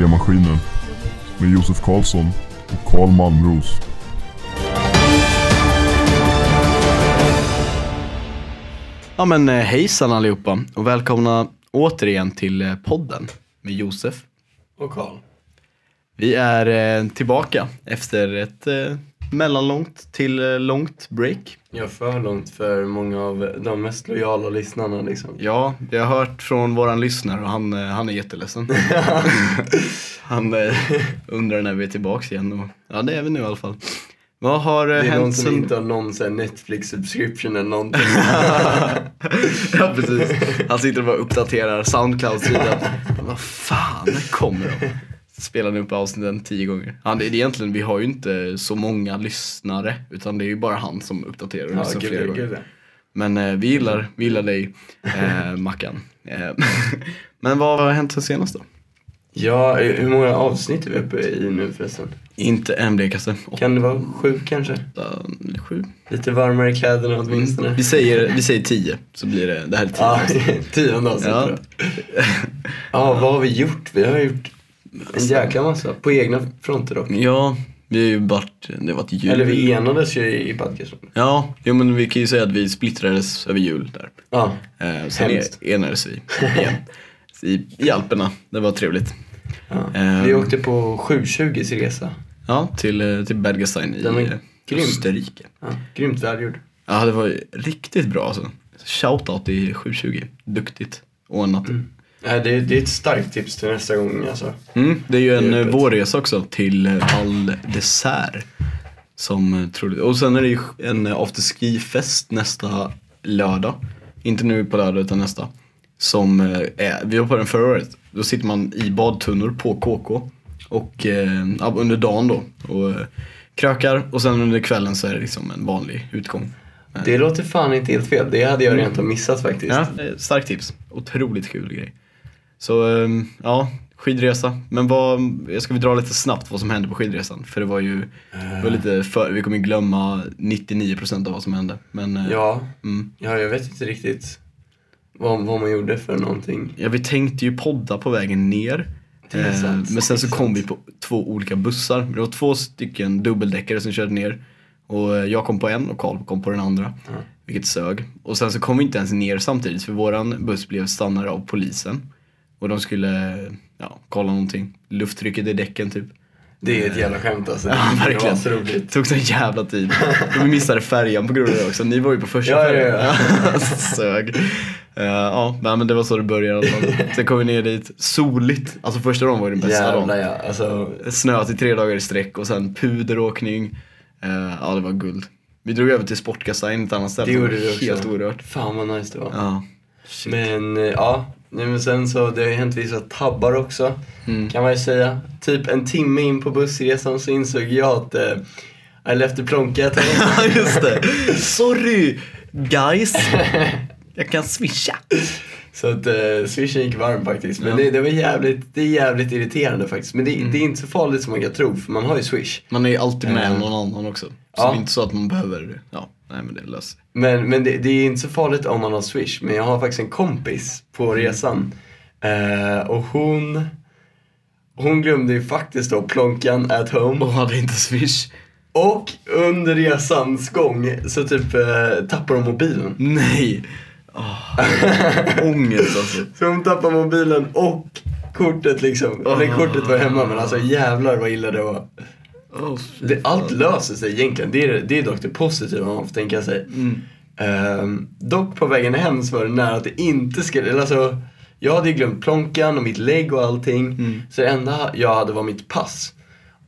Mediamaskinen med Josef Karlsson och Karl Malmros. Ja men eh, hejsan allihopa och välkomna återigen till eh, podden med Josef. Och Karl. Vi är eh, tillbaka efter ett mellanlångt till eh, långt break. Ja, för långt för många av de mest lojala lyssnarna liksom. Ja, vi har hört från våran lyssnare och han, eh, han är jätteledsen. han eh, undrar när vi är tillbaka igen och ja det är vi nu i alla fall. Vad har Det är någon hänt som sen... inte har någon sån här Netflix subscription eller någonting. ja precis. Han sitter och bara uppdaterar Soundcloud-sidan. Vad fan, när kommer de? Spelar upp avsnitten tio gånger. Han, det är egentligen, vi har ju inte så många lyssnare. Utan det är ju bara han som uppdaterar och ja, lyssnar flera gånger. gud, Men eh, vi, gillar, vi gillar dig, eh, Mackan. Eh, men vad har hänt sen senast då? ja, hur många avsnitt är vi uppe i nu förresten? Inte en blekaste. Kan det vara sju kanske? Åtta, sju. Lite varmare i kläderna åtminstone. Vi säger, vi säger tio, så blir det, det här är tio. Ja, avsnitt. tionde avsnitt Ja. Ja, vad har vi gjort? Vi har gjort en jäkla massa. På egna fronter dock. Ja, vi har ju varit, det har varit jul. Eller vi enades ju i podcasten. Ja, jo, men vi kan ju säga att vi splittrades över jul där. Ja, Eh, sen Hemskt. e- enades vi igen. I, I Alperna, det var trevligt. ja. Ehm. Vi åkte på 720 resa. Ja, till, eh, till Bergestein i Den var eh, grym. Österrike. Ja, grymt välgjord. Ja, det var riktigt bra alltså. Shoutout i 720. Duktigt ordnat. Mm. Nej, det, det är ett starkt tips till nästa gång alltså. Mm, det är ju en Det är eh, vårresa också till eh, Val d'Isère. Som eh, troligt. Och sen är det ju en afterski-fest nästa lördag. Inte nu på lördag utan nästa. Som är, vi var på den förra året. Då sitter man i badtunnor på KK. Och eh, under dagen då. Och eh, krökar. Och sen under kvällen så är det liksom en vanlig utgång. Det låter fan inte helt fel. Det hade jag rent av missat faktiskt. Ja, starkt tips. Otroligt kul grej. Så ehm, ja, skidresa. Men vad, jag ska vi dra lite snabbt vad som hände på skidresan. För det var ju, det var lite för, vi kommer glömma 99% av vad som hände. Men eh, Ja, mm. ja, jag vet inte riktigt vad, vad man gjorde för någonting. ja, vi tänkte ju podda på vägen ner. Eh, sant, men sen så kom vi på två olika bussar. Det var två stycken dubbeldäckare som körde ner. Och eh, jag kom på en och Karl kom på den andra. Ja. Vilket sög. Och sen så kom vi inte ens ner samtidigt för våran buss blev stannade av polisen. Och de skulle, ja, kolla någonting. Lufttrycket i däcken typ. Det är ett jävla skämt alltså. Ja, Det var verkligen. så roligt. Det tog så jävla tid. Vi missade färjan på grund av det också. Ni var ju på första Ja, ja, färjan. ja. Sög. Uh, ja, men det var så det började. Sen kom vi ner dit, soligt. Alltså första dagen var ju den bästa Jävlar dagen. ja. Alltså, Snöat i tre dagar i sträck och sen puderåkning. Eh, ja, det var guld. Vi drog över till Sportkastajen, ett annat ställe. det gjorde vi också. Helt orört. Fan vad nice det var. Ja. Men eh, ja, nej, men sen så det har ju hänt vissa tabbar också. Mm. Kan man ju säga. Typ en timme in på bussresan så insåg jag att eh, I left the plonkat. Ja, just det. Sorry guys. Jag kan swisha. Så att eh, swishen gick varm faktiskt. Men Ja. det, det var jävligt, det är jävligt irriterande faktiskt. Men det, det är inte så farligt som man kan tro för man har ju swish. Man är ju alltid med Eh. någon annan också. Så Ja. det är inte så att man behöver, ja, nej men det löser sig. Men, men det, det är inte så farligt om man har swish. Men jag har faktiskt en kompis på resan. Eh, och hon, hon glömde ju faktiskt då plonkan at home. Och hade inte swish. Och under resans gång så typ eh, tappar hon mobilen. Nej. Oh, ångest alltså. Så hon tappar mobilen och kortet liksom. Eller Ah. kortet var hemma men alltså jävlar vad illa det var. Oh, Det, allt löser sig egentligen. Det är, det är dock det positiva man får tänka sig. Mm. Ehm, dock på vägen hem så var det nära att det inte skulle, eller alltså jag hade ju glömt plånkan och mitt lägg och allting. Mm. Så det enda jag hade var mitt pass.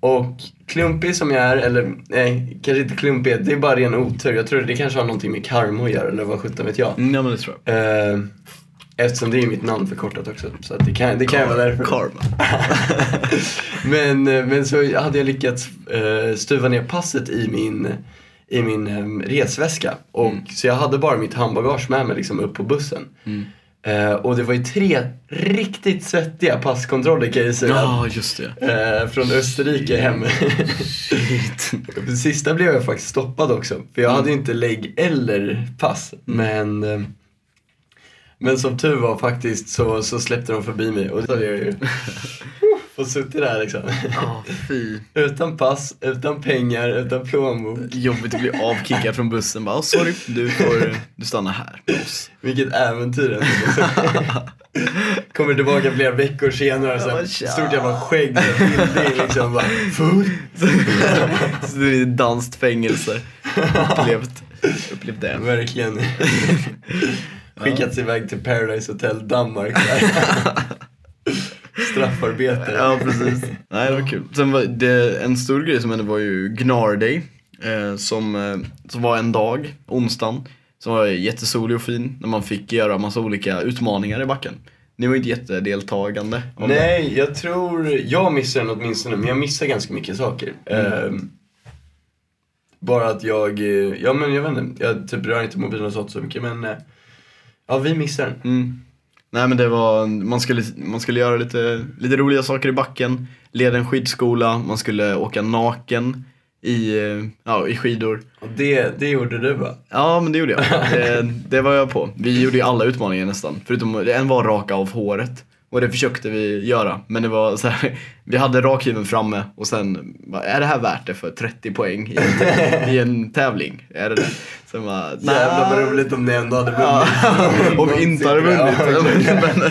Och klumpig som jag är, eller nej, kanske inte klumpig, det är bara ren otur. Jag tror det kanske har någonting med karma att göra, eller vad sjutton vet jag. Ja men det tror jag. Ehm, eftersom det är mitt namn förkortat också. Så det kan, det kan vara därför. Karma. men, eh, men så hade jag lyckats uh, stuva ner passet i min, i min um, resväska. Och, Så jag hade bara mitt handbagage med mig liksom, upp på bussen. Mm. Eh, och det var ju tre riktigt svettiga passkontroller kan jag säga. Ja, just det. Eh, från Österrike hem. Sista blev jag faktiskt stoppad också. För jag Mm. hade ju inte lägg eller pass. Men, eh, men som tur var faktiskt så, så släppte de förbi mig. Och det hade jag ju och suttit där liksom. Fy. Utan pass, utan pengar, utan plånbok. Jobbigt att bli avkickad från bussen. Bara, "Oh, sorry, du får du stannar här med oss. Vilket äventyr liksom. Kommer tillbaka flera veckor senare så här, stort jävla skägg och bildning liksom. Bara, full. Så det är danskt fängelse. Upplevt, upplevt det. Verkligen. Skickats iväg till Paradise Hotel Danmark. Straffarbete. Ja, precis. Nej, det var kul. Sen var det, en stor grej som hände var ju Gnar Day. Eh, som, eh, som var en dag, onsdagen. Som var jättesolig och fin. När man fick göra massa olika utmaningar i backen. Ni var inte jättedeltagande. av det. Nej, jag tror, jag missar den åtminstone, men jag missar ganska mycket saker. Mm. Ehm, bara att jag, eh, ja men jag vet inte, jag typ rör inte mobilen och sånt så mycket men eh, ja vi missar den. Mm. Nej men det var, man skulle, man skulle göra lite, lite roliga saker i backen. Leda en skidskola, man skulle åka naken i, eh, ja, i skidor. Och det, det gjorde du va? Ja men det gjorde jag. Det, det var jag på. Vi gjorde ju alla utmaningar nästan. Förutom en var raka av håret. Och det försökte vi göra. Men det var så här, vi hade rakhyveln framme och sen, bara, är det här värt det för 30 poäng i en, i en tävling? Är det det? Sen bara, Jävlar vad roligt om ni ändå hade Ja, vunnit. om vi inte hade vunnit. Ja, men,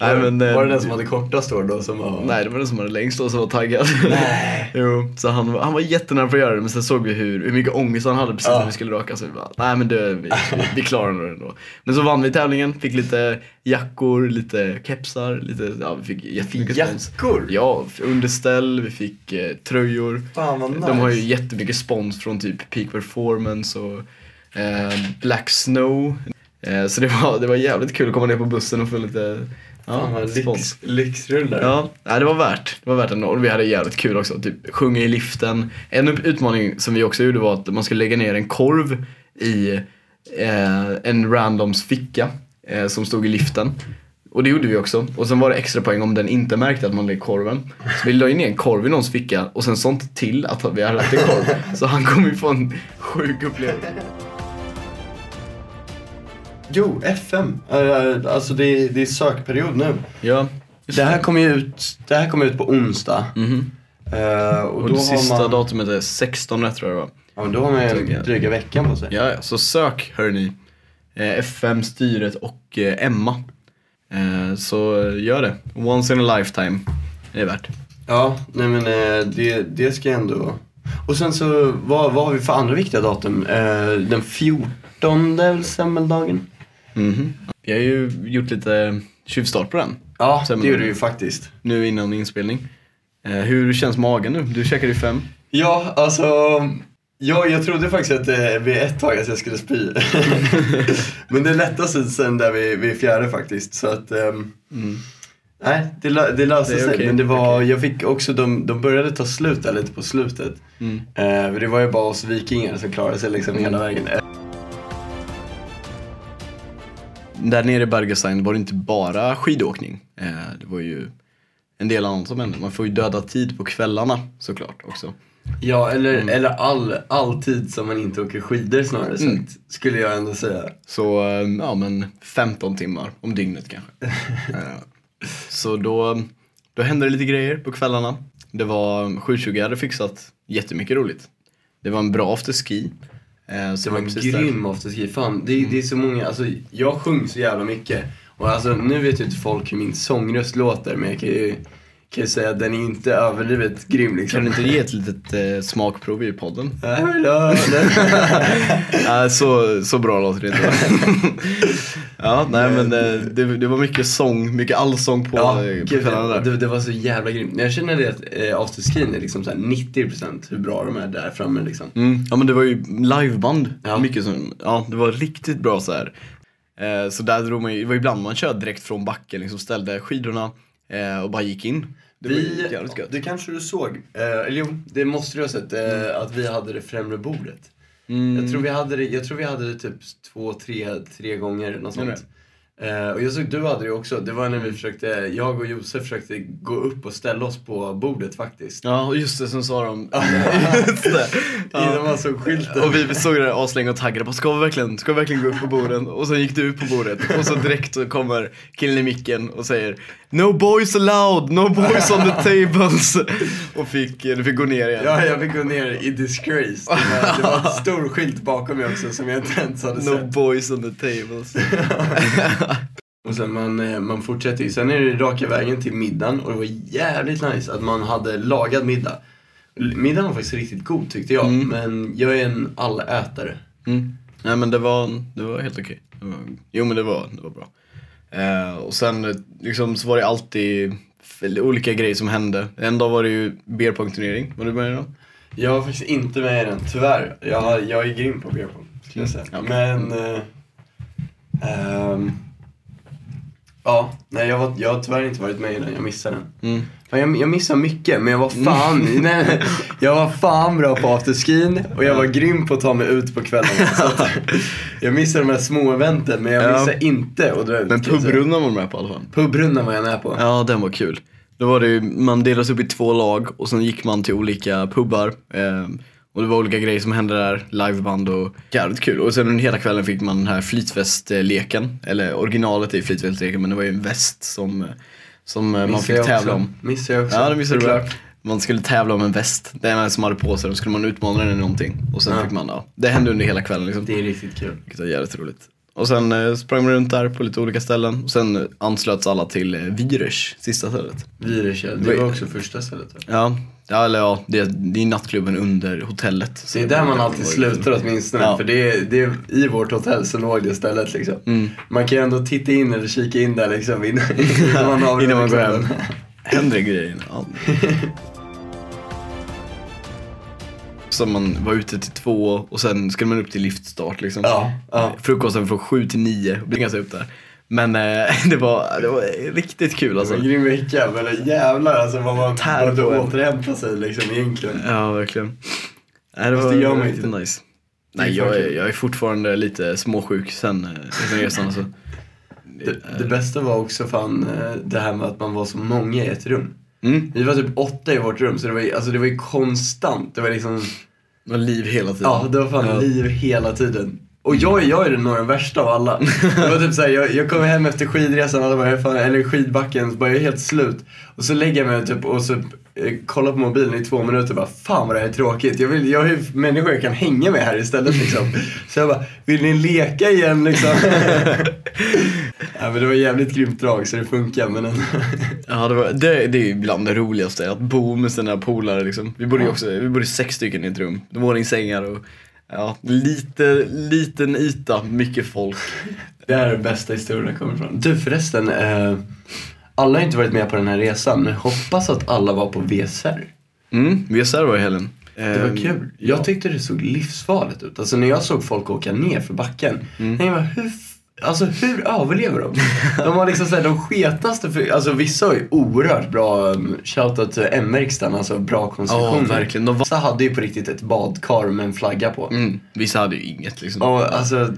nej, men, eh, var det den som hade kortast hår då som var? Nej, det var den som hade längst och som var taggad. Nej. jo, så han, han var jättenära på att göra det, men sen såg vi hur, hur mycket ångest han hade precis Ja. när vi skulle raka. Så vi bara, nej men det, vi, vi klarar nog det ändå. Men så vann vi tävlingen, fick lite jackor, lite kepsar, lite, ja vi fick jättemycket spons. Jackor? Ja, underställ, vi fick eh, tröjor. Fan vad nice. De har ju jättemycket spons från typ Peak Performance och eh, Black Snow. Eh, så det var, det var jävligt kul att komma ner på bussen och få lite ja, lyx, lyxrullar. Ja, det var värt. Det var värt. Och vi hade jävligt kul också. Typ sjunga i liften. En utmaning som vi också gjorde var att man skulle lägga ner en korv i eh, en randoms ficka eh, som stod i liften. Och det gjorde vi också. Och sen var det extra poäng om den inte märkte att man lade korven. Så vi la ner en korv i någons ficka och sen sånt till att vi hade lagt en korv. Så han kommer ju få en sjuk upplevelse. Jo, FM. Alltså det är, det är sökperiod nu. Ja, Det här kommer ut, det här kommer ut på onsdag. Mhm. Eh, och Och då det sista man, datumet är 16 tror jag det var. ja, men då har man ju dryga veckan på sig. Ja, så sök hörni. Eh, FM, styret och eh, Emma. Så gör det. Once in a lifetime. Det är värt. Ja, nej men det, det ska jag ändå... Och sen så, vad, vad har vi för andra viktiga datum? Den 14 är väl semmeldagen? Mhm. Vi har ju gjort lite tjuvstart på den. Ja, Semmeldagen. det gjorde vi ju faktiskt. Nu innan inspelning. Eh, hur känns magen nu? Du käkade ju fem. Ja, alltså... Ja, jag trodde faktiskt att det vid ett tag att jag skulle spy. men det lättaste sen där vid, vid fjärde faktiskt. Så att... ehm, Nej, det, det löste Det sig. okej, Men det var, jag fick också, de, de började ta slut där lite på slutet. Mm. Eh, för det var ju bara oss vikingar som klarade sig liksom hela vägen. Där nere i Bergestein var det inte bara skidåkning. Eh, det var ju en del annat som hände. Man får ju döda tid på kvällarna såklart också. Ja, eller, Mm. eller all, all tid som man inte åker skidor snarare sagt, Mm. skulle jag ändå säga. Så eh, ja men 15 timmar om dygnet kanske. Eh, Så då, då hände det lite grejer på kvällarna. Det var 720 hade fixat jättemycket roligt. Det var en bra afterski. Eh, Det var en grym afterski. Fan, det, det är så många, alltså jag sjöng så jävla mycket. Och alltså nu vet ju inte folk hur min sångröst låter men jag kan ju, kan ju säga att den är inte överdrivet grym liksom. Kan du inte ge ett litet eh, smakprov i podden? Jag. Nej, så, så bra låter det inte. ja, nej men eh, det, det var mycket sång, mycket allsång på, Ja, eh, på där. det, det var så jävla grymt. Jag känner det att eh, afterskin är liksom så här 90% hur bra de är där framme liksom. Mm. Ja men det var ju liveband. Ja. Mycket som, ja det var riktigt bra så här. Eh, så där drog man ju, det var ibland man körde direkt från backen, liksom ställde skidorna eh, och bara gick in. Det var Vi, jävligt gött. det kanske du såg, eh, eller jo, det måste du ha sett, eh, att vi hade det främre bordet. Mm. Jag tror vi hade det, jag tror vi hade det typ två, tre, tre gånger, något sånt. Eh, och jag såg du hade det också. Det var när vi försökte, jag och Josef försökte gå upp och ställa oss på bordet faktiskt. Ja, just det, som sa de. just det. Innan man såg skylten. Och vi såg det där aslänge och taggade på, ska vi verkligen, ska vi verkligen gå upp på borden? Och sen gick du ut på bordet och så direkt så kommer killen i micken och säger No boys allowed, no boys on the tables. Och fick, du fick gå ner igen. Ja, jag fick gå ner i disgrace. Det var, det var en stor skylt bakom mig också som jag inte ens hade No sett. boys on the tables. Och sen man, eh, man fortsätter ju. Sen är det raka vägen till middagen och det var jävligt nice att man hade lagad middag. Middagen var faktiskt riktigt god tyckte jag, men jag är en allätare. Mm. Nej men det var, det var helt okej. Var, jo men det var, det var bra. Eh, och sen liksom, så var det alltid olika grejer som hände. En dag var det ju beerpong-turnering. Var du med i den? Jag var faktiskt inte med i den, tyvärr. Jag, jag är grym på beer pong, skulle jag säga. Mm. Men... Eh, ehm, ja, nej jag, var, jag har tyvärr inte varit med i den, jag missade den. Mm. Fan, Jag, jag missar mycket, men jag var fan, nej, nej, jag var fan bra på afterskin och jag var grym på att ta mig ut på kvällarna. Så jag missade de här små eventen, men jag Ja. missade inte att dra ut. Men pubrundan var du med på i alla fall. Pubrundan var jag med på. Ja, den var kul. Då var det ju, man delades upp i två lag och sen gick man till olika pubbar. Eh, och det var olika grejer som hände där, liveband och jävligt kul. Och sen under hela kvällen fick man den här flytvästleken. Eller originalet är flytvästleken men det var ju en väst som, som man fick tävla om. Missade jag också. Ja, det missade du. Man skulle tävla om en väst. Den som hade på sig, då skulle man utmana den i någonting. Och sen Ja. fick man, ja. Det hände under hela kvällen liksom. Det är riktigt kul. Vilket var jävligt roligt. Och sen eh, sprang man runt där på lite olika ställen. Och sen anslöts alla till eh, Virers, sista stället. Virus, det var också första stället. va? Ja, ja eller ja, det, det är nattklubben under hotellet. Så Det är där man alltid slutar åtminstone. Ja. För det är, det är i vårt hotell så låg det stället liksom. Mm. Man kan ju ändå titta in eller kika in där liksom innan, innan man avrundar Innan man går kvällen. hem. Händer det grejer? Ja. Så man var ute till två och sen skulle man upp till liftstart liksom. Ja, ja. Frukosten från sju till nio och bringa sig upp där. Men eh, det, var, det var riktigt kul Det var alltså. en grym vecka men jävlar alltså vad man behövde återhämta sig liksom egentligen. Ja, verkligen. Nej, det Fast var det gör man riktigt inte. nice. Nej, jag är, jag är fortfarande lite småsjuk sen, eh, sen resan alltså. Det, det bästa var också fan eh, det här med att man var så många i ett rum. Mm. Vi var typ åtta i vårt rum så det var ju, alltså det var ju konstant. Det var liksom, Var liv hela tiden. ja det var fan Ja. liv hela tiden. Och jag, jag är nog den värsta av alla. Det var typ såhär, jag, jag kom hem efter skidresan, och bara, fan, eller skidbacken, så bara jag är helt slut. Och så lägger jag mig typ och så eh, kollar på mobilen i två minuter och bara fan vad det här är tråkigt. Jag, vill, jag har ju människor jag kan hänga med här istället liksom. Så jag bara, vill ni leka igen liksom? ja, men det var jävligt grymt drag så det funkar men. Ja, det, var, det, det är ju bland det roligaste, att bo med sina polare liksom. Vi bodde ju också, vi bodde sex stycken i ett rum, våningssängar och ja, lite, liten yta, mycket folk. Det är den bästa historien kommer ifrån. Du förresten, eh, alla har inte varit med på den här resan men hoppas att alla var på VSR. Mm, VSR var i helgen. Det var Ehm, kul. Jag tyckte det såg livsfarligt ut. Alltså när jag såg folk åka ner för backen. Mm. Jag bara, hur, alltså, hur överlever de? De har liksom såhär, de sketaste, för, alltså vissa har ju oerhört bra, um, shoutout till M-verkstan, alltså bra Ja, konstruktioner. verkligen. De var, Vissa hade ju på riktigt ett badkar med en flagga på. mm, vissa hade ju inget liksom. Och alltså,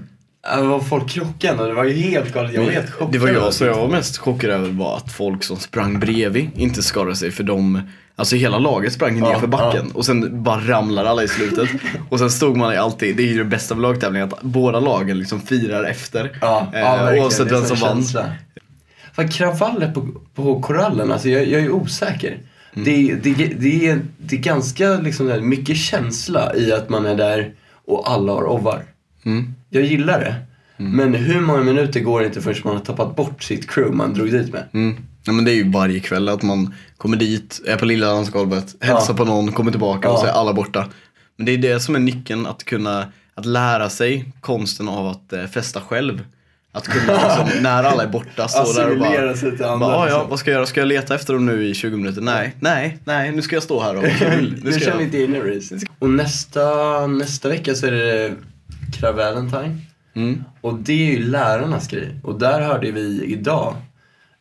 äh, vad folk krockade och det var ju helt galet. Jag var helt chockad. Det var jag, så jag var mest chockad över var att folk som sprang bredvid inte skadade sig för de Alltså hela laget sprang ner Ja, för backen och sen bara ramlar alla i slutet. och sen stod man alltid, det är ju det bästa med lagtävlingar, att båda lagen liksom firar efter. Ja, Eh, ja oavsett vem som vann. Fan, kravaller på, på korallen, alltså jag, jag är osäker. Mm. Det, det, det, är, det är ganska liksom, mycket känsla i att man är där och alla har ovar. Mm. Jag gillar det. Men hur många minuter går det inte förrän man har tappat bort sitt crew man drog dit med? Ja, men det är ju varje kväll att man kommer dit, är på lilla dansgolvet, hälsar Ja. på någon, kommer tillbaka och Ja. så är alla borta. Men det är det som är nyckeln, att kunna att lära sig konsten av att eh, festa själv. Att kunna liksom, när alla är borta, stå där och bara, sig till andra. bara "Ah, ja, liksom. vad ska jag göra? Ska jag leta efter dem nu i 20 minuter? Nej, nej, nej, nu ska jag stå här och kul. Nu ska känner jag... inte in. Och nästa, nästa vecka så är det Krav Valentine. Mm. Och det är ju lärarnas grej. Och där hörde vi idag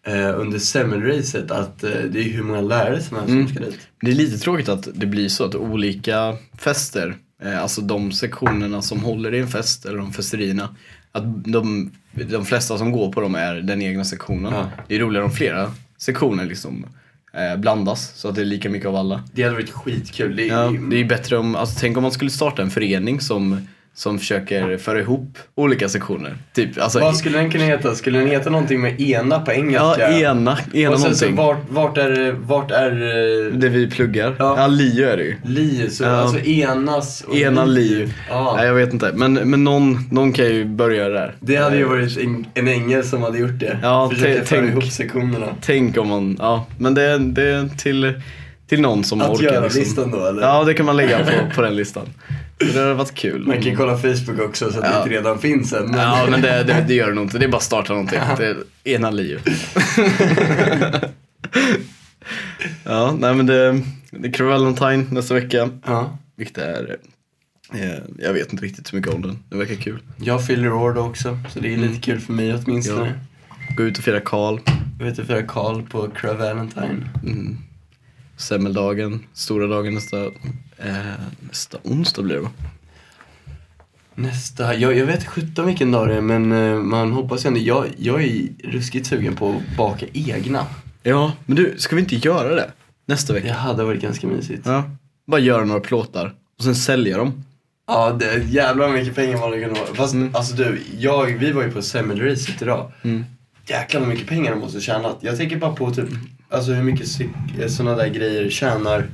eh, under semmelracet att eh, det är hur många lärare som helst Mm. som ska dit. Det är lite tråkigt att det blir så att olika fester eh, alltså de sektionerna som håller i en fest, eller de festerierna, att de, de flesta som går på dem är den egna sektionen. Ja. Det är roligare om flera sektioner liksom eh, blandas, så att det är lika mycket av alla. Det hade varit skitkul. Det, Ja, det är bättre om, alltså tänk om man skulle starta en förening som, som försöker föra ihop olika sektioner. Typ, alltså, Vad skulle den kunna heta? Skulle den heta någonting med ena på ja, engelska? ena, ena Och sen så någonting. vart, vart är, vart är eh, Det vi pluggar. Ja. Ja, LIU är det ju. li? Så, Ja. Alltså enas och Ena LIU. Ja. Nej, jag vet inte. Men, men någon, någon kan ju börja där. Det hade ju varit en, en ängel som hade gjort det. Ja, Försöka föra ihop sektionerna. Tänk om man, ja. Men det, det är till, till någon som Att orkar. göra liksom. listan då eller? Ja, det kan man lägga på, på den listan. Det hade varit kul. Man kan kolla Facebook också så att det Ja. inte redan finns än. Men... Ja, men det, det, det gör det nog inte. Det är bara att starta någonting. Det är ena LIU. ja, nej men det, det är Valentine nästa vecka. Ja. Vilket är, eh, jag vet inte riktigt så mycket om den. Det verkar kul. Jag fyller år då också, så det är lite kul för mig åtminstone. Gå ut och fira Karl. Jag vet att fira Karl på Crave Valentine. Mm. Semmeldagen, stora dagen nästa, eh, nästa onsdag blir det va? Nästa, jag, jag vet sjutton vilken dag det är men eh, man hoppas ju ändå. Jag, jag är ruskigt sugen på att baka egna. Ja, men du, ska vi inte göra det nästa Det vecka? hade varit ganska mysigt. Ja. Bara göra några plåtar och sen sälja dem. Ja, det är jävlar mycket pengar man hade kunnat ha. Fast Mm. alltså du, jag, vi var ju på semmelracet idag. Mm. Jäklar vad mycket pengar de måste tjäna. Jag tänker bara på typ, alltså hur mycket sådana där grejer tjänar.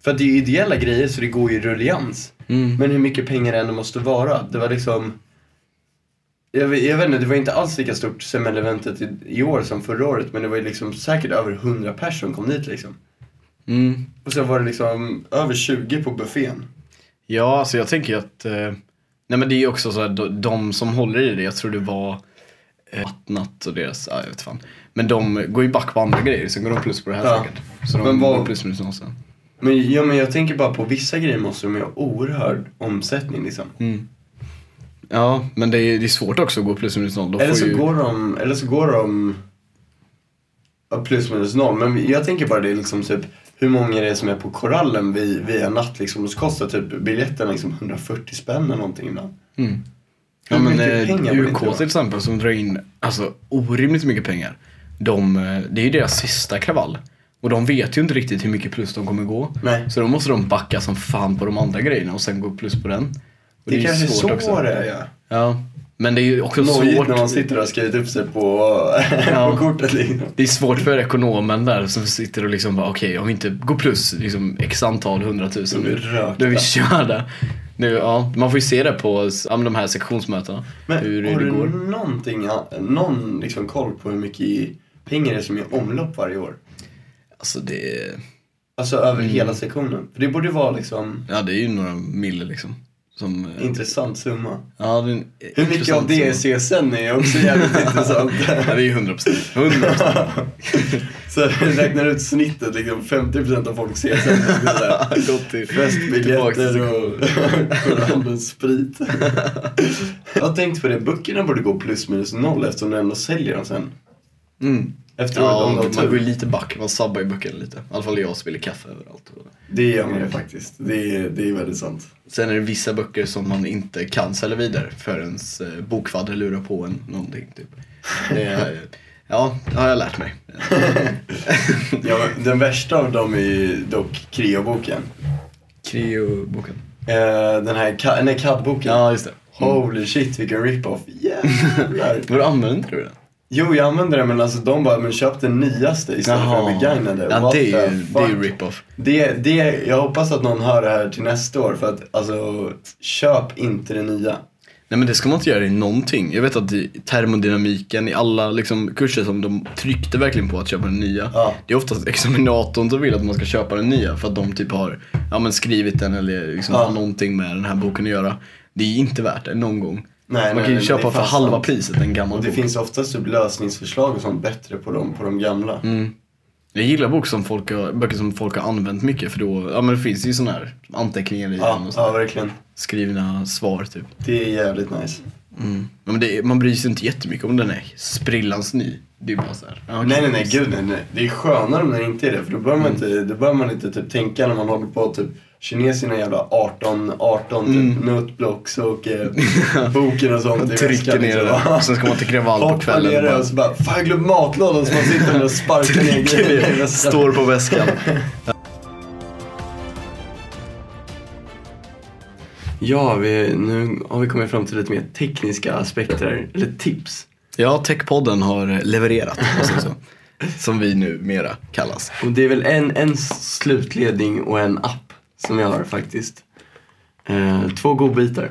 För att det är ju ideella grejer så det går ju i rullians. Mm. Men hur mycket pengar det ändå måste vara. Det var liksom... Jag vet, jag vet inte, det var inte alls lika stort semmeleventet i, i år som förra året. Men det var ju liksom säkert över 100 personer som kom dit liksom. Mm. Och sen var det liksom över 20 på buffén. Ja, alltså jag tänker ju att, eh, nej men det är ju också så här, de, de som håller i det, jag tror det var eh, Vattnat och deras, ja jag vet fan. Men de går ju back på andra grejer, sen går de plus på det här Ja. säkert. Så de Men vad- går plus minus noll sen. Men, ja, men jag tänker bara på vissa grejer måste de ju ha oerhörd omsättning liksom. Mm. Ja, men det är, det är svårt också att gå plus minus noll. Då Eller så, ju... går de, eller så går de plus minus noll. Men jag tänker bara det liksom typ hur många det är som är på korallen vid en natt liksom. Och så kostar typ biljetterna liksom 140 spänn eller någonting ibland. Mm. Ja men eh, UK till exempel som drar in alltså, orimligt mycket pengar. De, eh, det är ju deras sista kravall. Och de vet ju inte riktigt hur mycket plus de kommer gå. Nej. Så då måste de backa som fan på de andra grejerna och sen gå plus på den. Och Det, är ju kanske är svårt så också. det är ja. Ja. Men det är ju också Nojigt svårt. när man sitter och har skrivit upp sig på, Ja. på kortet liksom. Det är svårt för ekonomen där som sitter och liksom bara okej om vi inte går plus liksom x antal hundratusen är rökta. Då är vi körda. Nu, ja, man får ju se det på ja, de här sektionsmötena. Men hur har det du går. någonting, någon liksom koll på hur mycket i pengar är som är i omlopp varje år? Alltså det, Alltså över Mm. hela sektionen. För det borde vara liksom ja, det är ju några mille liksom. Som, eh, intressant summa. ja, det är en Hur mycket av det är. CSN är också jävligt intressant. Ja, det är ju 100 procent. 100 Så räknar ut snittet liksom 50% av folk CSN. Gått till Festbiljetter och korallens sprit. Jag har tänkt på det, böckerna borde gå plus minus noll eftersom du ändå säljer dem sen. Mm. Efteråt Ja, de man har går lite back. Man sabbar ju böckerna lite. I alla fall jag spiller kaffe överallt. Det gör man ju faktiskt. Det är, det är väldigt sant. Sen är det vissa böcker som man inte kan sälja vidare förrän eh, bokfadder lurar på en någonting. Typ. Det är, ja, det har jag lärt mig. Ja, den värsta av dem är ju dock Creo-boken. Creo-boken. Eh, den här nej, CAD-boken. Ja, just det. Holy shit vilken rip-off. Jävlar. Var använder inte du den? Jo, jag använder den men alltså de bara, men köp den nyaste istället för den begagnade. Ja, What det är ju det är rip-off. Det, det, jag hoppas att någon hör det här till nästa år för att alltså, köp inte det nya. Nej men det ska man inte göra i någonting. Jag vet att i termodynamiken, i alla liksom, kurser som de tryckte verkligen på att köpa den nya. Ja. Det är oftast examinatorn som vill att man ska köpa den nya för att de typ har ja, men skrivit den eller liksom Ja. har någonting med den här boken att göra. Det är inte värt det någon gång. Nej, man kan ju köpa det för halva priset en gammal Och det bok. finns oftast typ lösningsförslag och sånt bättre på de, på de gamla. Mm. Jag gillar bok som folk har, böcker som folk har använt mycket för då, ja men det finns ju sådana här anteckningar i Ja, den och ja, verkligen. Skrivna svar typ. Det är jävligt nice. Mm. Men det, man bryr sig inte jättemycket om den är sprillans ny. Det är bara så här. okej. Nej, nej, nej, gud nej, nej. Det är skönare om den inte är det. För då behöver man inte, då behöver man inte typ tänka när man håller på typ kineserna jävla 18, 18 typ notblocks och eh, boken och sånt i Trycker ner liksom. det. Sen ska man till kravall på kvällen. ner och det bara och så bara, fan jag glömde matlådan så man sitter där och sparkar ner grejer. Står på väskan. Ja, vi, nu har vi kommit fram till lite mer tekniska aspekter, eller tips. Ja, Techpodden har levererat, om man säger så. Som vi nu mera kallas. Och det är väl en, en slutledning och en app som jag har faktiskt. Eh, två godbitar.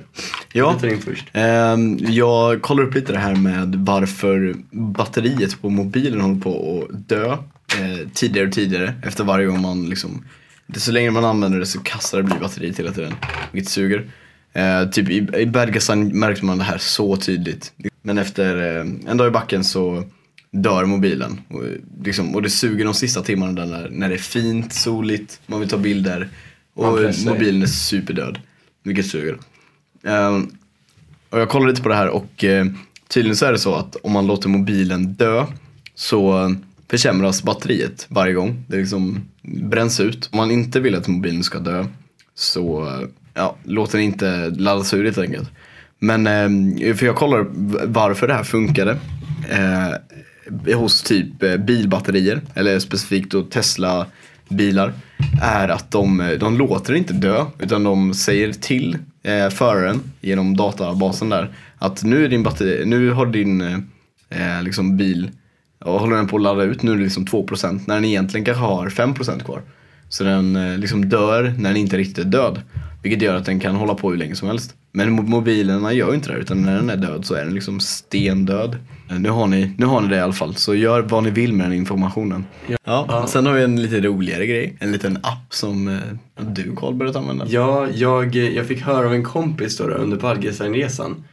Ja. Jag in först. Ehm, jag kollar upp lite det här med varför batteriet på mobilen håller på att dö eh, tidigare och tidigare efter varje gång man liksom Desto längre man använder det så kassar det blir batteriet hela tiden, vilket suger. Eh, typ i, i Bergasan märkte man det här så tydligt. Men efter eh, en dag i backen så dör mobilen. Och, liksom, och det suger de sista timmarna där när, när det är fint, soligt, man vill ta bilder. Och mobilen är superdöd, vilket suger. Ehm, och jag kollade lite på det här och eh, tydligen så är det så att om man låter mobilen dö så försämras batteriet varje gång. Det liksom bränns ut. Om man inte vill att mobilen ska dö så eh, ja, låt den inte laddas ur helt enkelt. Men eh, för jag kollar varför det här funkade eh, hos typ eh, bilbatterier eller specifikt då Tesla bilar är att de, de låter inte dö utan de säger till eh, föraren genom databasen där att nu, är din batteri, nu har din eh, liksom bil och håller den på att ladda ut, nu är det liksom 2% när den egentligen kanske har 5% kvar. Så den eh, liksom dör när den inte riktigt är död. Vilket gör att den kan hålla på hur länge som helst. Men mo- mobilerna gör ju inte det utan när den är död så är den liksom stendöd. Eh, Nu har ni, nu har ni det i alla fall så gör vad ni vill med den informationen. Ja, sen har vi en lite roligare grej. En liten app som eh, du Carl börjat använda. Ja, jag, jag fick höra av en kompis då, då under Palgesteinresan.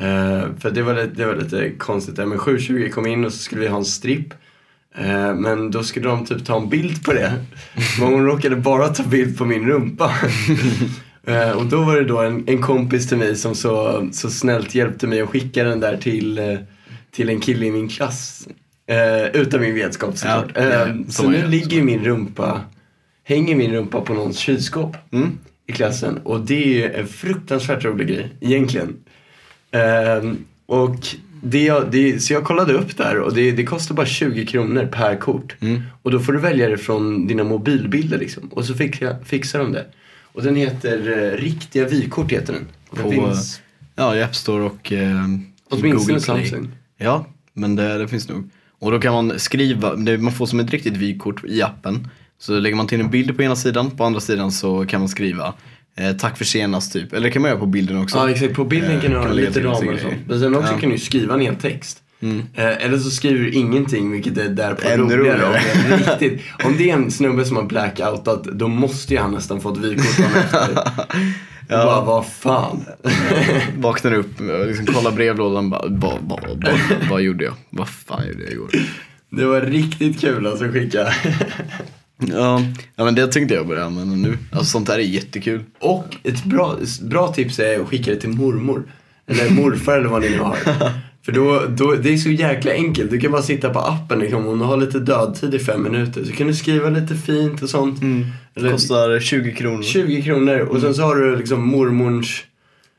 Uh, för det var, lite, det var lite konstigt där, men 720 kom in och så skulle vi ha en stripp. Eh, men då skulle de typ ta en bild på det. Men hon råkade bara ta bild på min rumpa. Eh, och då var det då en, en kompis till mig som så, så snällt hjälpte mig att skicka den där till, eh, till en kille i min klass. Uh, utan min vetskap såklart. Ja, Eh, så man nu ligger så. min rumpa, hänger min rumpa på någons kylskåp Mm. i klassen. Och det är en fruktansvärt rolig grej, egentligen. Ehm, och det, jag- det, så jag kollade upp där och det, det kostar bara 20 kronor per kort. Mm. Och då får du välja det från dina mobilbilder liksom. Och så jag, fixar de det. Och den heter eh, Riktiga vykort heter den. Den På, finns Ja, i App Store och eh, åtminstone Google Play. Samsung. Ja, men det, det finns nog. Och då kan man skriva, det, man får som ett riktigt vykort i appen. Så lägger man till en bild på ena sidan, på andra sidan så kan man skriva eh, tack för senast typ. Eller det kan man göra på bilden också. Ja exakt, på bilden Eh, kan du ha kan lägga lite ramar och sånt. Men sen också Ja. kan du skriva en hel text. Mm. Eh, eller så skriver du ingenting vilket är därpå Ännu roligare. roligare. Riktigt, om det är en snubbe som har blackoutat då måste ju han nästan fått vykort dagen efter. Ja. Bara, vad fan. Vaknar upp, och liksom kollar brevlådan bara, vad, vad, vad, vad gjorde jag? Vad fan gjorde jag igår? Det var riktigt kul alltså att skicka. Ja, ja men det tänkte jag börja använda nu. Alltså sånt där är jättekul. Och ett bra, bra tips är att skicka det till mormor. Eller morfar eller vad ni nu har. För då, då, det är så jäkla enkelt. Du kan bara sitta på appen liksom, om du har lite dödtid i fem minuter. Så kan du skriva lite fint och sånt. Eller Kostar 20 kronor. 20 kronor och sen så har du liksom mormors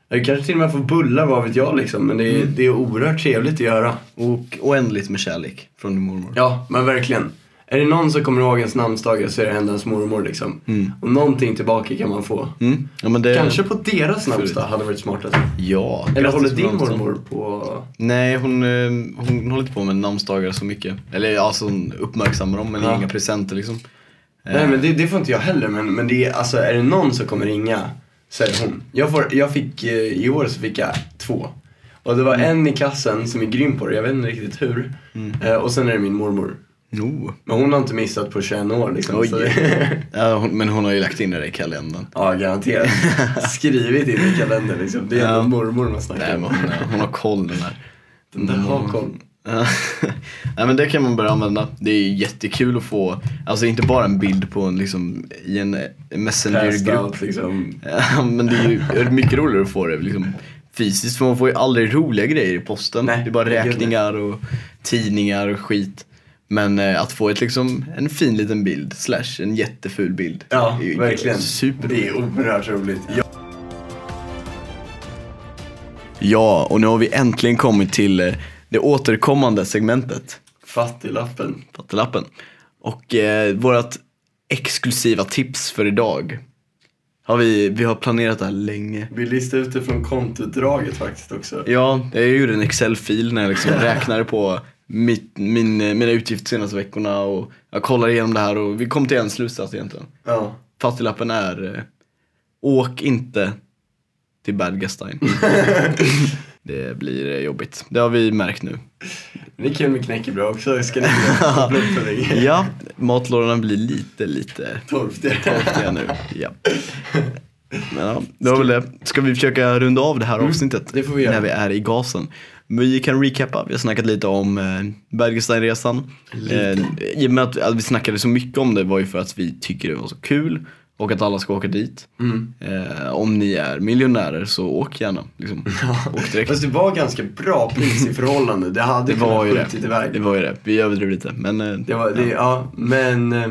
du kanske till och med får bullar, vad vet jag liksom. Men det är, det är oerhört trevligt att göra. Och oändligt med kärlek från din mormor. Ja, men verkligen. Är det någon som kommer ihåg ens namnsdagar så är det ändå ens mormor liksom. Och någonting tillbaka kan man få. Mm. Ja, det... Kanske på deras namnsdag hade varit smartast. Ja. Eller håller din mormor på... Nej, hon, eh, hon håller inte på med namnsdagar så mycket. Eller alltså hon uppmärksammar dem men Ja. inga presenter liksom. Nej men det, det får inte jag heller men, men det är, alltså, är det någon som kommer ringa så är det hon. Jag, får, jag fick, eh, i år så fick jag två. Och det var Mm. en i klassen som är grym på det, jag vet inte riktigt hur. Eh, och sen är det min mormor. No. Men hon har inte missat på 21 år liksom. Oj. Så det, Ja, hon, men hon har ju lagt in det i kalendern. ja, garanterat. Skrivit in i kalendern liksom. Det är Ja. ändå mormor man snackar om. hon, hon har koll den här. Den där har koll. Ja. Men det kan man börja använda. Det är jättekul att få, alltså inte bara en bild på en liksom i en Passed messengergrupp. liksom. Ja, men det är ju mycket roligare att få det liksom fysiskt för man får ju aldrig roliga grejer i posten. Nej, det är bara det räkningar och tidningar och skit. Men eh, att få ett, liksom, en fin liten bild, slash en jätteful bild. Ja, är verkligen. Super. Det är oerhört roligt. Ja. Ja, och nu har vi äntligen kommit till eh, det återkommande segmentet. Fattiglappen. Fattelappen. Och eh, vårt exklusiva tips för idag. Har vi, vi har planerat det här länge. Vi listade ut det från kontoutdraget faktiskt också. Ja, jag gjorde en Excel-fil när jag liksom räknade på mitt, min, mina utgifter senaste veckorna och jag kollade igenom det här och vi kom till en slutsats egentligen. Ja. Fattiglappen är eh, Åk inte till Bad Gastein. det blir eh, jobbigt. Det har vi märkt nu. Det är kul med knäckebröd också. Ska ni? Ja, matlådorna blir lite, lite Torftiga. torftiga nu. Ja. Men ja, det var väl det. Ska vi försöka runda av det här avsnittet? Mm, det får vi göra. När vi är i gasen. Vi kan recappa, vi har snackat lite om eh, Bergesteinresan. Lite. Eh, I och med att, att vi snackade så mycket om det var ju för att vi tycker det var så kul och att alla ska åka dit. Mm. Eh, om ni är miljonärer så åk gärna. Liksom. Åk direkt. Fast det var ganska bra pris i förhållande. Det hade Det var ju kunnat det. skjutit iväg. Det var ju det. Vi överdrev lite. Men eh, Det var, det, ja. men... eh,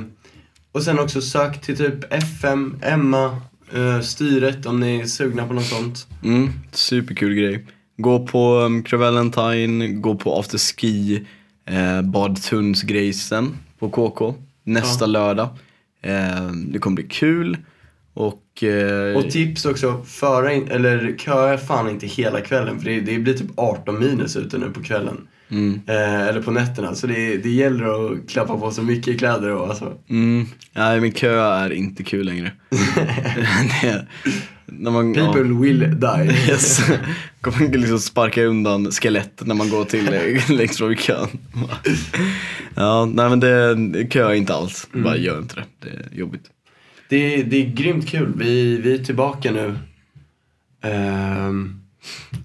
Och sen också sök till typ FM, Emma, eh, styret om ni är sugna på något sånt. Mm, superkul grej. Gå på um, Crevalentine, gå på afterski, eh, Badtunnsgrejsen på KK nästa lördag. Eh, det kommer bli kul och, eh, Och tips också, föra in, eller köa fan inte hela kvällen för det, det blir typ 18 minus ute nu på kvällen. Mm, Eh, eller på nätterna. Så det, det gäller att klappa på så mycket kläder och alltså. mm, nej men kö är inte kul längre. det, är- när man, ja. People will die. Yes. Kommer liksom sparka undan skelett när man går till längst fram i kön. Ja, nej men det, kö är inte alls. Bara gör inte det. Det är jobbigt. Det, det är grymt kul. Vi, vi är tillbaka nu. Ehm,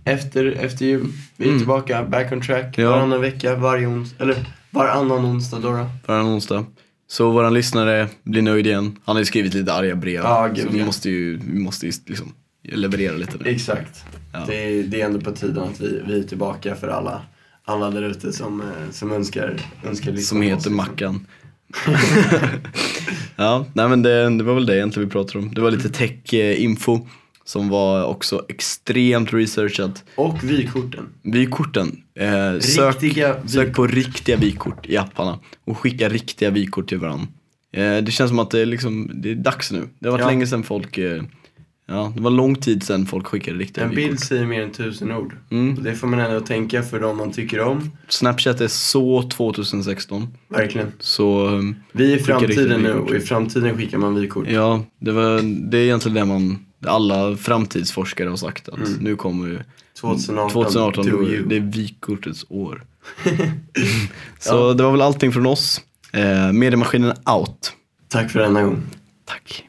efter, efter jul. Vi är Mm. tillbaka, back on track. Ja. Varannan vecka, varje ons eller varannan onsdag då. då. Varannan onsdag. Så våran lyssnare blir nöjd igen. Han har ju skrivit lite arga brev. Ja, gud, så vi måste ju, vi måste ju liksom leverera lite nu. Exakt. Ja. Det, det är ändå på tiden att vi, vi är tillbaka för alla, alla där ute som, eh, som önskar, önskar lyssna Som heter oss, liksom. Mackan. ja, nej men det, det var väl det egentligen vi pratade om. Det var lite tech-info som var också extremt researchat. Och vykorten. Vykorten. Eh, sök, Riktiga sök på riktiga vykort i apparna och skicka riktiga vykort till varandra. Eh, det känns som att det är, liksom, det är dags nu. Det har varit Ja. länge sedan folk, eh, ja det var lång tid sedan folk skickade riktiga En vykort. bild säger mer än tusen ord. Mm. Det får man ändå tänka för de man tycker om. Snapchat är så 2016. Verkligen. Så Vi är i framtiden nu vykort. och i framtiden skickar man vykort. ja, det, var, det är egentligen det man, alla framtidsforskare har sagt att Mm. nu kommer ju 2018, 2018, do då, you. det är vykortets år. Så det var väl allting från oss. Eh, Mediemaskinen out. Tack för denna gång. Tack.